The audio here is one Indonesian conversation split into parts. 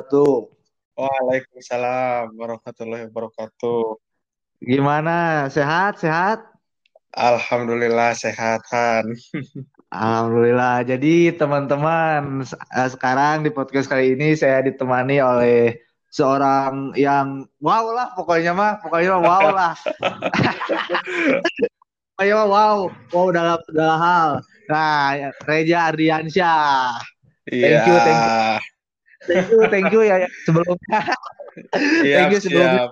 wabarakatuh. Waalaikumsalam warahmatullahi wabarakatuh. Gimana? Sehat? Sehat? Alhamdulillah sehat Han. Alhamdulillah. Jadi teman-teman, eh, sekarang di podcast kali ini saya ditemani oleh seorang yang wow lah pokoknya mah, pokoknya mah wow lah. pokoknya mah wow, wow dalam segala hal. Nah, Reja Ardiansyah. Iya. Thank you, thank you. Thank you, thank you ya ya, sebelumnya. Siap, Thank you sebelumnya. siap.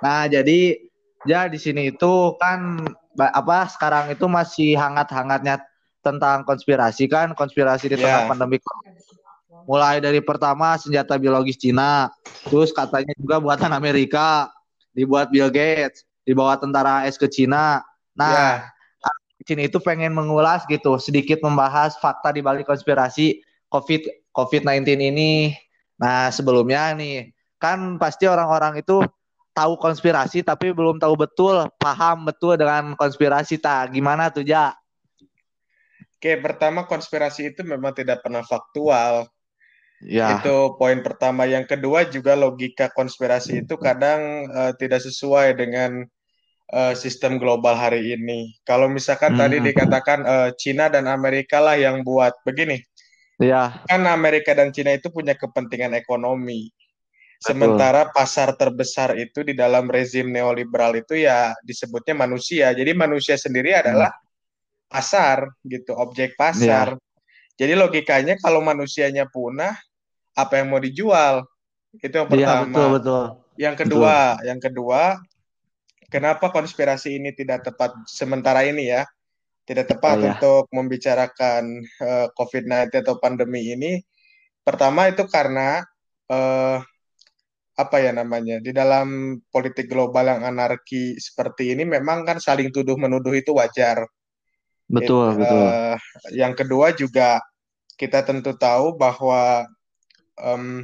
Nah, jadi ya di sini itu kan apa sekarang itu masih hangat-hangatnya tentang konspirasi kan, konspirasi di tengah Ya. pandemi. Mulai dari pertama senjata biologis Cina, terus katanya juga buatan Amerika, dibuat Bill Gates, dibawa tentara AS ke Cina. Nah, di sini itu pengen mengulas gitu, sedikit membahas fakta di balik konspirasi COVID COVID-19 ini. Nah, sebelumnya nih, kan pasti orang-orang itu tahu konspirasi tapi belum tahu betul, paham betul dengan konspirasi tak. Gimana tuh, Ja? Oke, pertama konspirasi itu memang tidak pernah faktual. Ya, Itu poin pertama. Yang kedua juga logika konspirasi itu kadang eh, tidak sesuai dengan eh, sistem global hari ini. Kalau misalkan tadi Hmm. dikatakan eh, Cina dan Amerika lah yang buat begini, ya, kan Amerika dan Cina itu punya kepentingan ekonomi. Betul. Sementara pasar terbesar itu di dalam rezim neoliberal itu ya disebutnya manusia. Jadi manusia sendiri adalah pasar gitu, objek pasar. Jadi logikanya kalau manusianya punah, apa yang mau dijual? Itu yang Iya, pertama. betul, betul. Yang kedua, yang kedua, kenapa konspirasi ini tidak tepat sementara ini ya? Tidak tepat Oh, ya. untuk membicarakan eh, COVID-19 atau pandemi ini. Pertama itu karena eh, apa ya namanya? Di dalam politik global yang anarki seperti ini memang kan saling tuduh menuduh itu wajar. Betul, It- betul. eh, yang kedua juga kita tentu tahu bahwa em,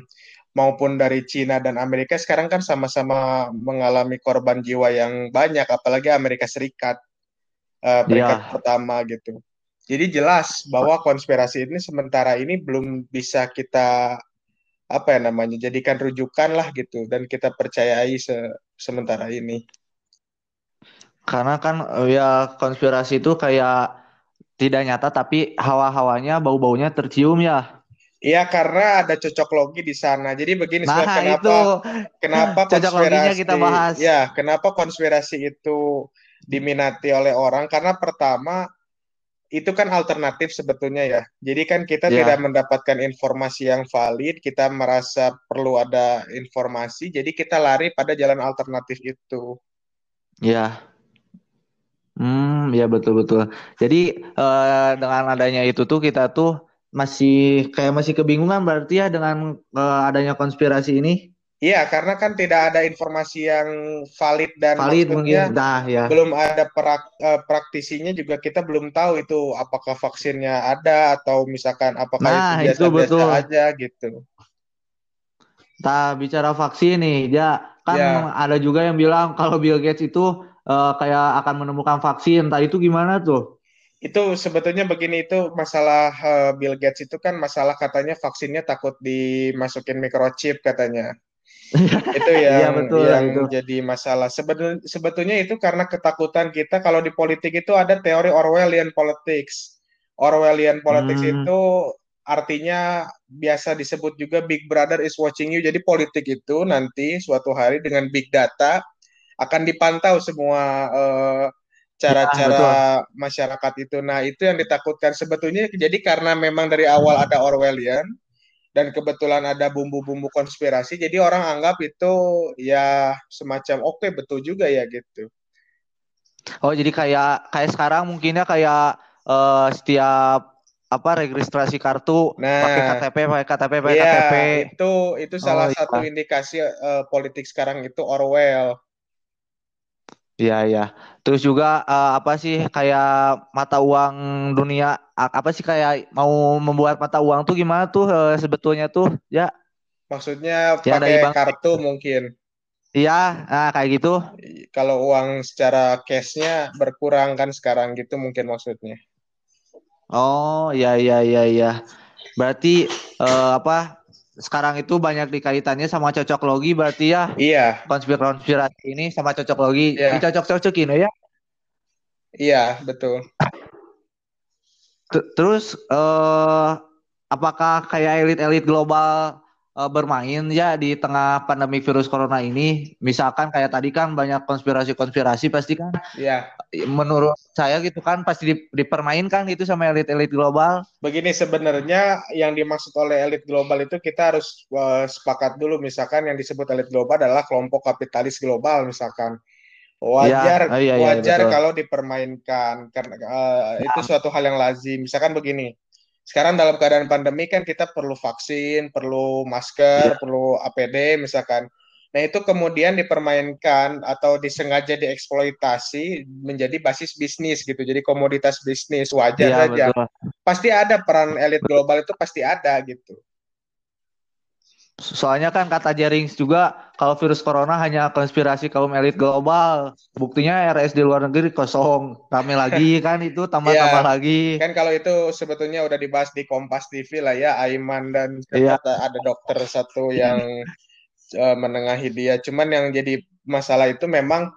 maupun dari Cina dan Amerika sekarang kan sama-sama mengalami korban jiwa yang banyak, apalagi Amerika Serikat eh, peringkat Iya. pertama gitu. Jadi jelas bahwa konspirasi ini sementara ini belum bisa kita apa ya namanya jadikan rujukan lah gitu dan kita percayai se- sementara ini. Karena kan eh, ya konspirasi itu kayak tidak nyata tapi hawa-hawanya bau-baunya tercium ya. Iya karena ada cocok logi di sana. Jadi begini Nah, kenapa itu kenapa konspirasi kita bahas. ya kenapa konspirasi itu diminati oleh orang karena pertama itu kan alternatif sebetulnya ya jadi kan kita Ya. tidak mendapatkan informasi yang valid kita merasa perlu ada informasi jadi kita lari pada jalan alternatif itu Ya. Hmm, ya betul-betul. Jadi eh, dengan adanya itu tuh kita tuh masih kayak masih kebingungan berarti ya dengan eh, adanya konspirasi ini. Iya karena kan tidak ada informasi yang valid dan Valid maksudnya mungkin. Nah, ya. belum ada prak- eh, praktisinya juga kita belum tahu itu apakah vaksinnya ada atau misalkan apakah Nah, itu biasa-biasa betul. aja gitu. Nah, bicara vaksin nih, ya kan Ya. ada juga yang bilang kalau Bill Gates itu eh, kayak akan menemukan vaksin. Tadi itu gimana tuh? Itu sebetulnya begini itu masalah eh, Bill Gates itu kan masalah katanya vaksinnya takut dimasukin microchip katanya. Itu yang betul yang itu. jadi masalah. Sebetulnya sebetulnya itu karena ketakutan kita kalau di politik itu ada teori Orwellian politics. Orwellian politics Hmm. itu artinya biasa disebut juga Big Brother is watching you. Jadi politik itu nanti suatu hari dengan big data akan dipantau semua eh, cara-cara masyarakat itu. Nah, itu yang ditakutkan sebetulnya. Jadi karena memang dari awal ada Orwellian dan kebetulan ada bumbu-bumbu konspirasi, jadi orang anggap itu ya semacam oke betul juga ya gitu. Oh, jadi kayak kayak sekarang mungkinnya kayak eh, setiap apa registrasi kartu pakai Nah, KTP, pakai KTP, pakai iya KTP. itu itu salah Oh, iya. satu indikasi eh, politik sekarang itu Orwell. Iya, iya. Terus juga eh, apa sih kayak mata uang dunia apa sih kayak mau membuat mata uang tuh gimana tuh eh, sebetulnya tuh? Ya, Maksudnya Ya, pakai bank. kartu mungkin. iya, nah kayak gitu. Kalau uang secara cashnya berkurang kan sekarang gitu mungkin maksudnya. Oh, iya iya iya iya. Berarti eh, apa sekarang itu banyak dikaitannya sama cocok logi berarti ya. Iya. Konspirasi ini sama cocok logi. Iya. Dicocok-cocokin ya. Iya, betul. Terus uh, apakah kayak elit-elit global uh, bermain ya di tengah pandemi virus corona ini? Misalkan kayak tadi kan banyak konspirasi-konspirasi pasti kan? Iya. Menurut saya gitu kan pasti di, dipermainkan itu sama elit-elit global. Begini sebenarnya yang dimaksud oleh elit global itu kita harus uh, sepakat dulu misalkan yang disebut elit global adalah kelompok kapitalis global misalkan wajar ya, oh iya, iya, wajar betul. kalau dipermainkan karena uh, ya. itu suatu hal yang lazim misalkan begini sekarang dalam keadaan pandemi kan kita perlu vaksin perlu masker ya. perlu APD misalkan nah itu kemudian dipermainkan atau disengaja dieksploitasi menjadi basis bisnis gitu jadi komoditas bisnis wajar ya, aja betul. pasti ada peran elit global itu pasti ada gitu Soalnya kan kata Jerings juga kalau virus corona hanya konspirasi kaum elit global. Buktinya RS di luar negeri kosong. Rame lagi kan itu tambah-tambah ya, lagi. Kan kalau itu sebetulnya udah dibahas di Kompas TV lah ya Aiman dan ya. ada dokter satu yang uh, menengahi dia. Cuman yang jadi masalah itu memang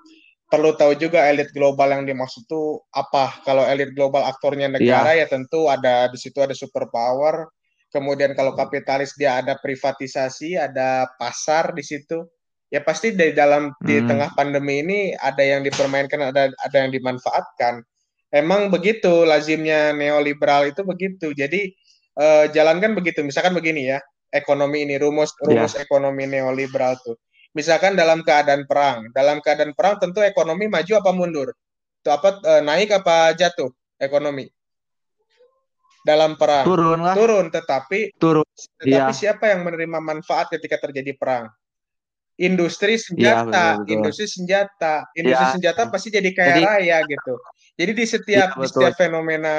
perlu tahu juga elit global yang dimaksud itu apa. Kalau elit global aktornya negara ya, ya tentu ada di situ ada superpower kemudian kalau kapitalis dia ada privatisasi, ada pasar di situ, ya pasti dari dalam di hmm. tengah pandemi ini ada yang dipermainkan, ada ada yang dimanfaatkan. Emang begitu lazimnya neoliberal itu begitu. Jadi eh, jalankan begitu. Misalkan begini ya, ekonomi ini rumus rumus yeah. ekonomi neoliberal tuh. Misalkan dalam keadaan perang, dalam keadaan perang tentu ekonomi maju apa mundur? Itu apa eh, naik apa jatuh ekonomi? Dalam perang. Turun lah. Turun, tetapi turun. Tetapi iya. siapa yang menerima manfaat ketika terjadi perang? Industri senjata, iya, betul, industri senjata, industri ya. senjata pasti jadi kaya jadi, raya gitu. Jadi di setiap ya, di setiap fenomena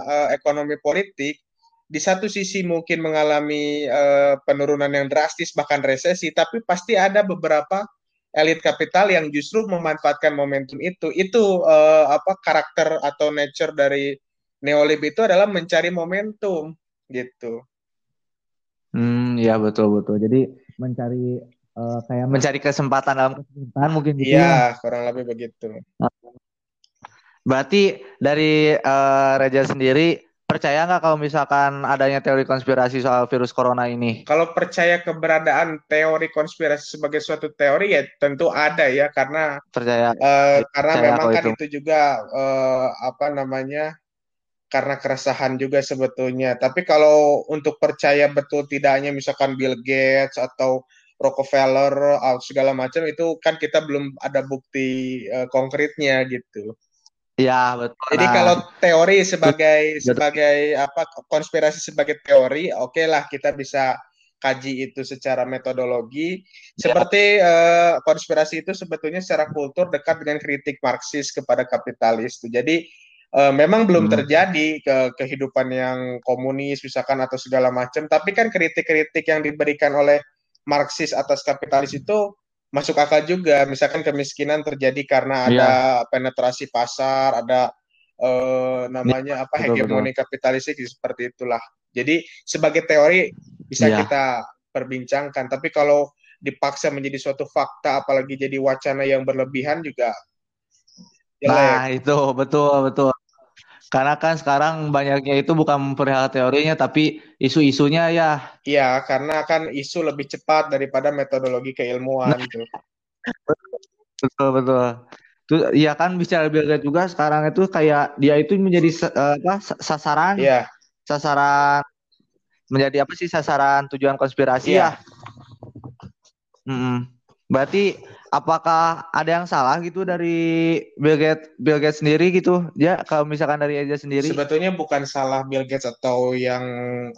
uh, ekonomi politik, di satu sisi mungkin mengalami uh, penurunan yang drastis bahkan resesi, tapi pasti ada beberapa elit kapital yang justru memanfaatkan momentum itu. Itu uh, apa karakter atau nature dari neolib itu adalah mencari momentum gitu. Hmm, ya betul betul. Jadi mencari uh, kayak mencari kesempatan dalam kesempatan mungkin gitu. Iya, ya. kurang lebih begitu. Berarti dari uh, Reja sendiri percaya nggak kalau misalkan adanya teori konspirasi soal virus corona ini? Kalau percaya keberadaan teori konspirasi sebagai suatu teori ya tentu ada ya karena percaya uh, karena percaya memang kan itu. itu juga uh, apa namanya karena keresahan juga sebetulnya. Tapi kalau untuk percaya betul tidaknya misalkan Bill Gates atau Rockefeller atau segala macam itu kan kita belum ada bukti uh, konkretnya gitu. Ya betul. Jadi nah, kalau teori sebagai betul. sebagai apa konspirasi sebagai teori, oke okay lah kita bisa kaji itu secara metodologi. Ya. Seperti uh, konspirasi itu sebetulnya secara kultur dekat dengan kritik Marxis kepada kapitalis. Jadi uh, memang belum hmm. terjadi ke kehidupan yang komunis misalkan atau segala macam tapi kan kritik-kritik yang diberikan oleh Marxis atas kapitalis itu masuk akal juga misalkan kemiskinan terjadi karena ada yeah. penetrasi pasar ada uh, namanya yeah, apa hegemoni kapitalistik seperti itulah jadi sebagai teori bisa yeah. kita perbincangkan tapi kalau dipaksa menjadi suatu fakta apalagi jadi wacana yang berlebihan juga Nah, itu betul betul. Karena kan sekarang banyaknya itu bukan perihal teorinya tapi isu-isunya ya. Iya, karena kan isu lebih cepat daripada metodologi keilmuan gitu. betul betul. Tuh, ya kan bicara Bill Gates juga sekarang itu kayak dia itu menjadi uh, apa sasaran. Iya. Sasaran menjadi apa sih sasaran tujuan konspirasi iya. ya. Mm -mm. Berarti apakah ada yang salah gitu dari Bill Gates Bill Gates sendiri gitu? Ya kalau misalkan dari aja sendiri. Sebetulnya bukan salah Bill Gates atau yang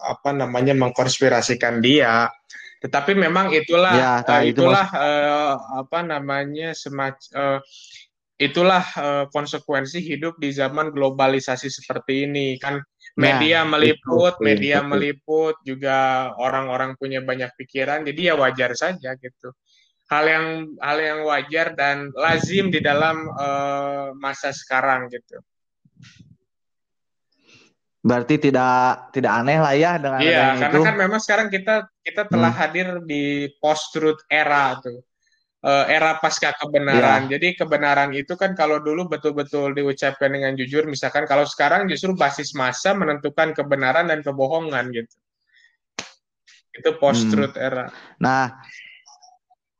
apa namanya mengkonspirasikan dia. Tetapi memang itulah ya, uh, itulah itu uh, apa namanya semacam uh, itulah uh, konsekuensi hidup di zaman globalisasi seperti ini. Kan media nah, meliput, itu, media itu. meliput juga orang-orang punya banyak pikiran, jadi ya wajar saja gitu hal yang hal yang wajar dan lazim di dalam uh, masa sekarang gitu. Berarti tidak tidak aneh lah ya dengan Iya, karena itu. kan memang sekarang kita kita telah Hmm, hadir di post-truth era tuh. Eh, era pasca kebenaran. ya. Jadi kebenaran itu kan kalau dulu betul-betul diucapkan dengan jujur, misalkan kalau sekarang justru basis massa menentukan kebenaran dan kebohongan gitu. Itu Hmm. post-truth era. Nah,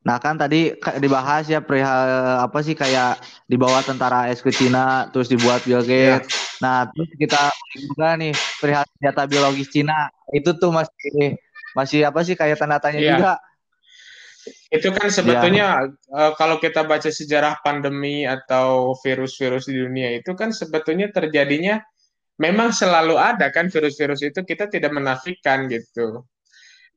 nah kan tadi dibahas ya perihal apa sih kayak dibawa tentara AS ke Cina terus dibuat Bill Ya, Gates. Nah, terus kita juga nih perihal senjata biologis Cina. Itu tuh masih masih apa sih kayak tanda tanya iya. juga. Itu kan Ya, sebetulnya eh, kalau kita baca sejarah pandemi atau virus-virus di dunia itu kan sebetulnya terjadinya memang selalu ada kan virus-virus itu kita tidak menafikan gitu.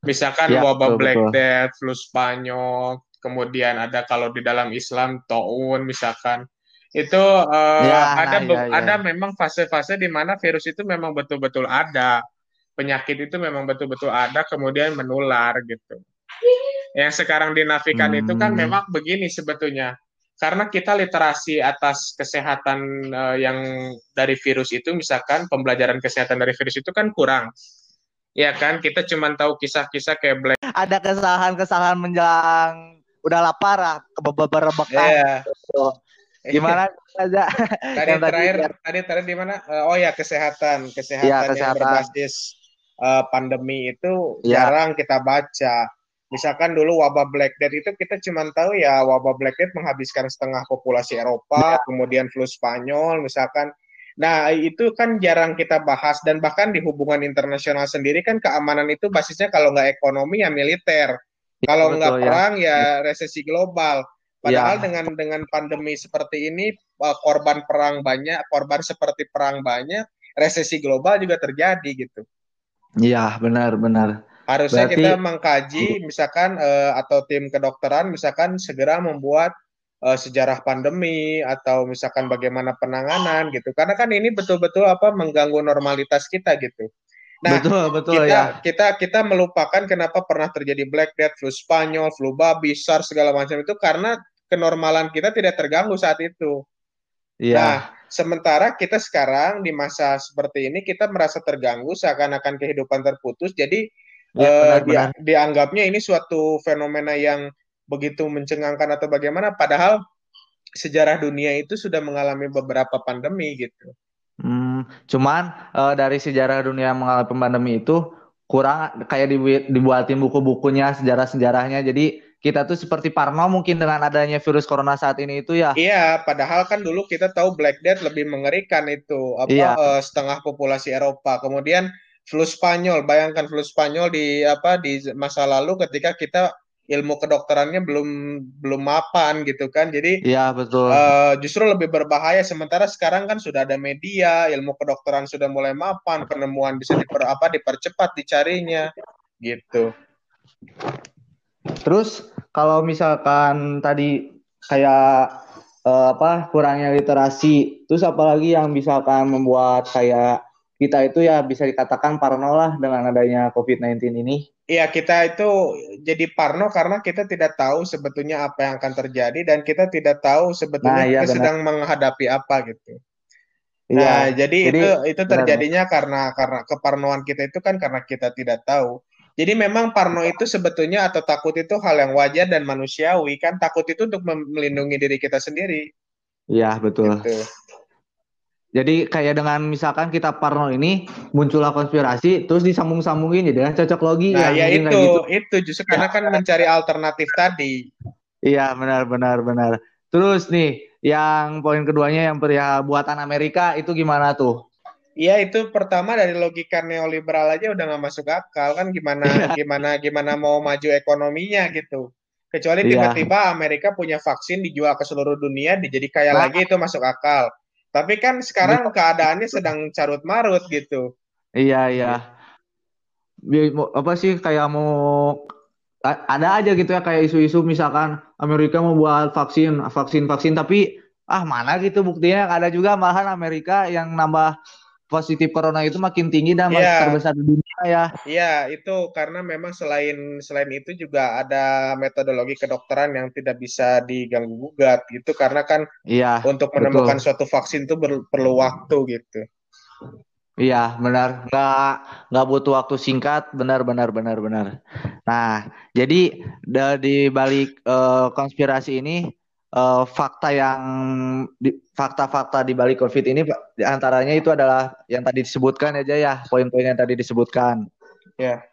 Misalkan ya wabah betul Black betul. Death, flu Spanyol, kemudian ada kalau di dalam Islam taun misalkan. Itu eh, Ya, ada nah ya be- ada ya. memang fase-fase di mana virus itu memang betul-betul ada. Penyakit itu memang betul-betul ada kemudian menular gitu. Yang sekarang dinafikan itu kan Hmm, memang begini sebetulnya. Karena kita literasi atas kesehatan eh, yang dari virus itu, misalkan pembelajaran kesehatan dari virus itu kan kurang. Ya kan, kita cuma tahu kisah-kisah kayak Black. ada kesalahan-kesalahan menjelang udah lapar beberapa bekas Ya, gitu. Gimana aja tadi yang tadi terakhir, ya, tadi terakhir di mana? Eh, oh ya, kesehatan, ya kesehatan yang kesehatan. berbasis eh, pandemi itu Ya, jarang kita baca. Misalkan dulu wabah Black Death itu kita cuma tahu ya wabah Black Death menghabiskan setengah populasi Eropa, ya, kemudian flu Spanyol misalkan. Nah, itu kan jarang kita bahas dan bahkan di hubungan internasional sendiri kan keamanan itu basisnya kalau nggak ekonomi ya militer. ya Kalau betul nggak ya. perang ya resesi global. Padahal Ya, dengan dengan pandemi seperti ini eh, korban perang banyak, korban seperti perang banyak, resesi global juga terjadi gitu. ya benar-benar. Harusnya kita Berarti mengkaji misalkan eh, atau tim kedokteran misalkan segera membuat eh, sejarah pandemi atau misalkan bagaimana penanganan gitu. Karena kan ini betul-betul apa mengganggu normalitas kita gitu. Nah, betul betul kita ya. kita kita melupakan kenapa pernah terjadi Black Death, flu Spanyol, flu babi, SARS segala macam itu karena kenormalan kita tidak terganggu saat itu. Nah, Iya, sementara kita sekarang di masa seperti ini kita merasa terganggu seakan-akan kehidupan terputus. Jadi iya eh, dia benar-benar. dianggapnya ini suatu fenomena yang begitu mencengangkan atau bagaimana padahal sejarah dunia itu sudah mengalami beberapa pandemi gitu. Hmm, cuman eh, dari sejarah dunia mengalami pandemi itu kurang kayak dibu- dibuatin buku-bukunya, sejarah-sejarahnya. Jadi kita tuh seperti parno mungkin dengan adanya virus corona saat ini itu ya. Iya, padahal kan dulu kita tahu Black Death lebih mengerikan itu apa Iya, eh, setengah populasi Eropa. Kemudian flu Spanyol, bayangkan flu Spanyol di apa di masa lalu ketika kita ilmu kedokterannya belum belum mapan gitu kan. Jadi iya betul. eh, justru lebih berbahaya. Sementara sekarang kan sudah ada media, ilmu kedokteran sudah mulai mapan, penemuan bisa diper apa dipercepat dicarinya gitu. Terus kalau misalkan tadi kayak eh, apa kurangnya literasi, terus apalagi yang misalkan membuat kayak kita itu ya bisa dikatakan parno lah dengan adanya COVID-19 ini. Iya, kita itu jadi parno karena kita tidak tahu sebetulnya apa yang akan terjadi dan kita tidak tahu Nah, sebetulnya iya kita benar. sedang menghadapi apa gitu. Iya. Nah, jadi Jadi itu itu benar. terjadinya karena karena keparnoan kita itu kan karena kita tidak tahu. Jadi memang parno itu sebetulnya atau takut itu hal yang wajar dan manusiawi kan takut itu untuk melindungi diri kita sendiri Iya, betul. gitu. Jadi kayak dengan misalkan kita parno ini muncullah konspirasi, terus disambung-sambungin jadi kan cocok logi Nah, ya mungkin itu kayak gitu. itu justru karena kan mencari alternatif tadi. Iya, benar benar benar. Terus nih, yang poin keduanya yang perihal buatan Amerika itu gimana tuh? Iya itu pertama dari logika neoliberal aja udah nggak masuk akal kan gimana gimana gimana mau maju ekonominya gitu. Kecuali Iya. tiba-tiba Amerika punya vaksin dijual ke seluruh dunia jadi kaya Nah, lagi itu masuk akal. Tapi kan sekarang keadaannya sedang carut marut gitu. iya iya. Apa sih kayak mau ada aja gitu ya kayak isu-isu misalkan Amerika mau buat vaksin, vaksin vaksin tapi ah mana gitu buktinya ada juga malahan Amerika yang nambah positif corona itu makin tinggi dan Iya, terbesar di dunia ya. iya itu karena memang selain selain itu juga ada metodologi kedokteran yang tidak bisa diganggu gugat gitu karena kan Iya, untuk betul. menemukan suatu vaksin itu perlu waktu gitu. Iya, benar. Nggak nggak butuh waktu singkat, benar benar benar benar. Nah, jadi di balik uh, konspirasi ini uh, fakta yang fakta-fakta di balik COVID ini antaranya itu adalah yang tadi disebutkan aja ya, poin-poin yang tadi disebutkan. Ya.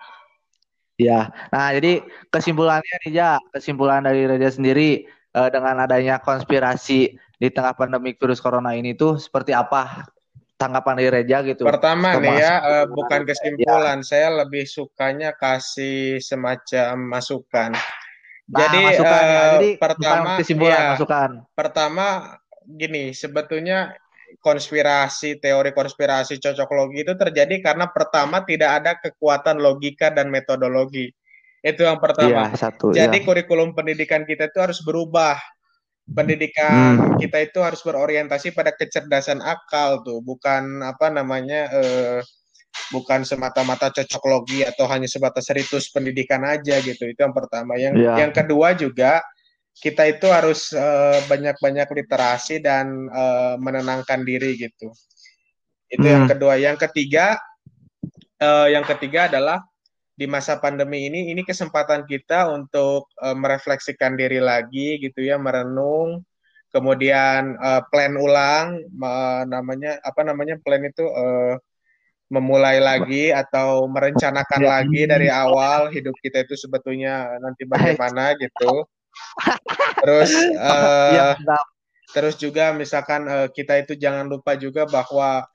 Ya. Nah, jadi kesimpulannya nih ya, kesimpulan dari Reja sendiri uh, dengan adanya konspirasi di tengah pandemi virus corona ini tuh seperti apa tanggapan dari Reja gitu. Pertama nih ya, uh, bukan kesimpulan, ya. saya lebih sukanya kasih semacam masukan. Nah, Jadi, masukan, uh, ya. Jadi pertama kesimpulan ya, masukan. Pertama gini, sebetulnya konspirasi, teori konspirasi cocok logi itu terjadi karena pertama tidak ada kekuatan logika dan metodologi. Itu yang pertama. Ya, satu, Jadi ya. kurikulum pendidikan kita itu harus berubah pendidikan hmm. kita itu harus berorientasi pada kecerdasan akal tuh, bukan apa namanya eh, bukan semata-mata cocok logi atau hanya sebatas ritus pendidikan aja gitu. Itu yang pertama. Yang yeah. yang kedua juga kita itu harus eh, banyak-banyak literasi dan eh, menenangkan diri gitu. Itu hmm. yang kedua. Yang ketiga eh, yang ketiga adalah di masa pandemi ini ini kesempatan kita untuk uh, merefleksikan diri lagi gitu ya merenung kemudian uh, plan ulang uh, namanya apa namanya plan itu uh, memulai lagi atau merencanakan ya. lagi dari awal hidup kita itu sebetulnya nanti bagaimana gitu terus uh, terus juga misalkan uh, kita itu jangan lupa juga bahwa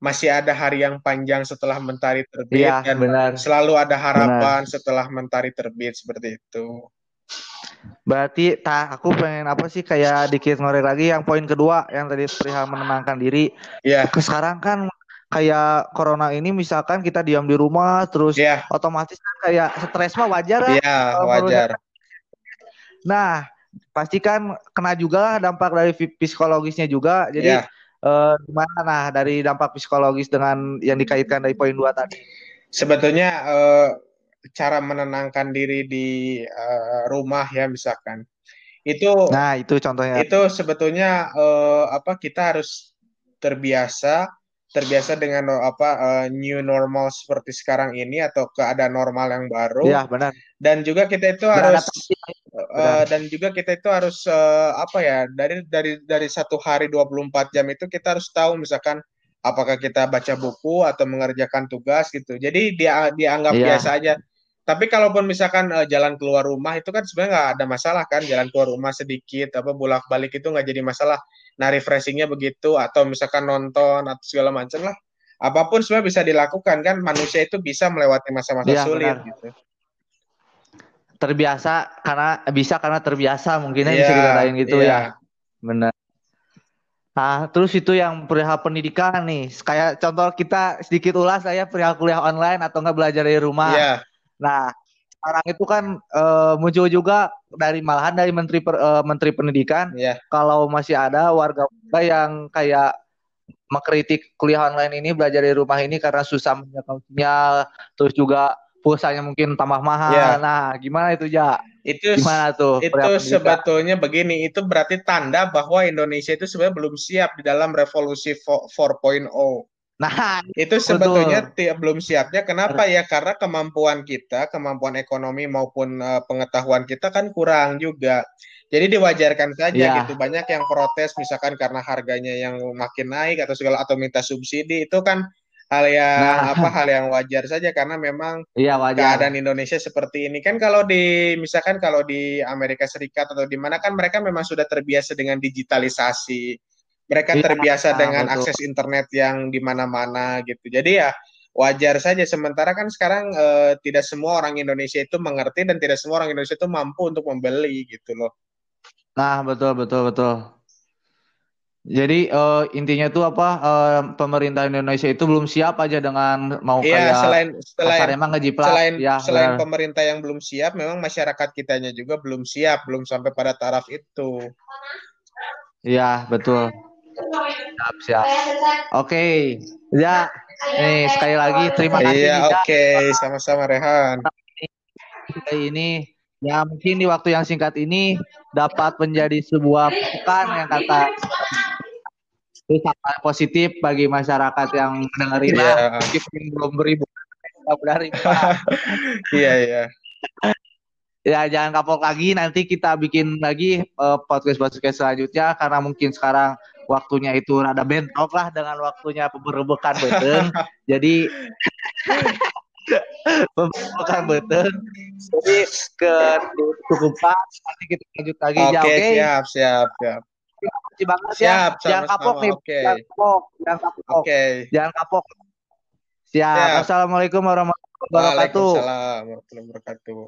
masih ada hari yang panjang setelah mentari terbit ya, dan benar. selalu ada harapan benar. setelah mentari terbit seperti itu. Berarti tak aku pengen apa sih kayak dikit ngorek lagi yang poin kedua yang tadi perihal menenangkan diri. Iya. Yeah. Sekarang kan kayak corona ini misalkan kita diam di rumah terus yeah. otomatis kan kayak stres mah wajar Iya, yeah, wajar. Nah, pastikan kena juga dampak dari psikologisnya juga. Jadi yeah uh, gimana nah dari dampak psikologis dengan yang dikaitkan dari poin dua tadi? Sebetulnya uh, cara menenangkan diri di uh, rumah ya misalkan itu nah itu contohnya itu sebetulnya uh, apa kita harus terbiasa terbiasa dengan apa uh, new normal seperti sekarang ini atau keadaan normal yang baru. Ya, benar. Dan juga kita itu harus uh, dan juga kita itu harus uh, apa ya dari dari dari satu hari 24 jam itu kita harus tahu misalkan apakah kita baca buku atau mengerjakan tugas gitu. Jadi dia dianggap ya. biasa aja. Tapi kalaupun misalkan uh, jalan keluar rumah itu kan sebenarnya nggak ada masalah kan jalan keluar rumah sedikit apa bolak balik itu nggak jadi masalah nah refreshingnya begitu atau misalkan nonton atau segala macam lah apa pun sebenarnya bisa dilakukan kan manusia itu bisa melewati masa-masa ya, sulit benar. gitu terbiasa karena bisa karena terbiasa mungkinnya ya, bisa kita lain gitu ya. ya benar Nah, terus itu yang perihal pendidikan nih. Kayak contoh kita sedikit ulas saya perihal kuliah online atau enggak belajar dari rumah. Yeah. Nah, sekarang itu kan uh, muncul juga dari malahan dari menteri per, uh, menteri pendidikan yeah. kalau masih ada warga warga yang kayak mengkritik kuliah online ini belajar dari rumah ini karena susah menjangkau sinyal terus juga pulsanya mungkin tambah mahal. Yeah. Nah, gimana itu ya? Itu gimana tuh? Itu sebetulnya begini, itu berarti tanda bahwa Indonesia itu sebenarnya belum siap di dalam revolusi 4.0. Nah, itu sebetulnya betul. belum siapnya. Kenapa ya? Karena kemampuan kita, kemampuan ekonomi maupun uh, pengetahuan kita kan kurang juga. Jadi diwajarkan saja ya. gitu. Banyak yang protes misalkan karena harganya yang makin naik atau segala atau minta subsidi itu kan hal yang nah. apa hal yang wajar saja karena memang ya, wajar. keadaan Indonesia seperti ini kan kalau di misalkan kalau di Amerika Serikat atau di mana kan mereka memang sudah terbiasa dengan digitalisasi mereka ya, terbiasa nah, dengan betul. akses internet yang di mana-mana gitu. Jadi ya wajar saja. Sementara kan sekarang uh, tidak semua orang Indonesia itu mengerti dan tidak semua orang Indonesia itu mampu untuk membeli gitu loh. Nah betul betul betul. Jadi uh, intinya tuh apa uh, pemerintah Indonesia itu belum siap aja dengan mau iya, kayak selain selain emang ngejiplak. Selain ya, selain benar. pemerintah yang belum siap, memang masyarakat kitanya juga belum siap, belum sampai pada taraf itu. Iya betul. Siap, siap. Oke, okay. ya. Nih sekali lagi terima kasih. Iya, oke, okay. sama-sama Rehan. Ini ya mungkin di waktu yang singkat ini dapat menjadi sebuah pekan yang kata positif bagi masyarakat yang dengerin yeah. lah, meskipun belum beribu. Dari Iya iya. Ya jangan kapok lagi. Nanti kita bikin lagi uh, podcast podcast selanjutnya karena mungkin sekarang waktunya itu rada bentrok lah dengan waktunya pemberebekan beten. Jadi pemberebekan beten. Jadi ke cukup nanti kita lanjut lagi. Oke, okay, ya, okay? siap, siap, siap. Terima kasih banget ya. siap, ya. Jangan kapok nih. Okay. Jangan kapok. Jangan kapok. Oke. Okay. Jangan kapok. Siap. siap. Assalamualaikum warahmatullahi wabarakatuh. Waalaikumsalam warahmatullahi wabarakatuh.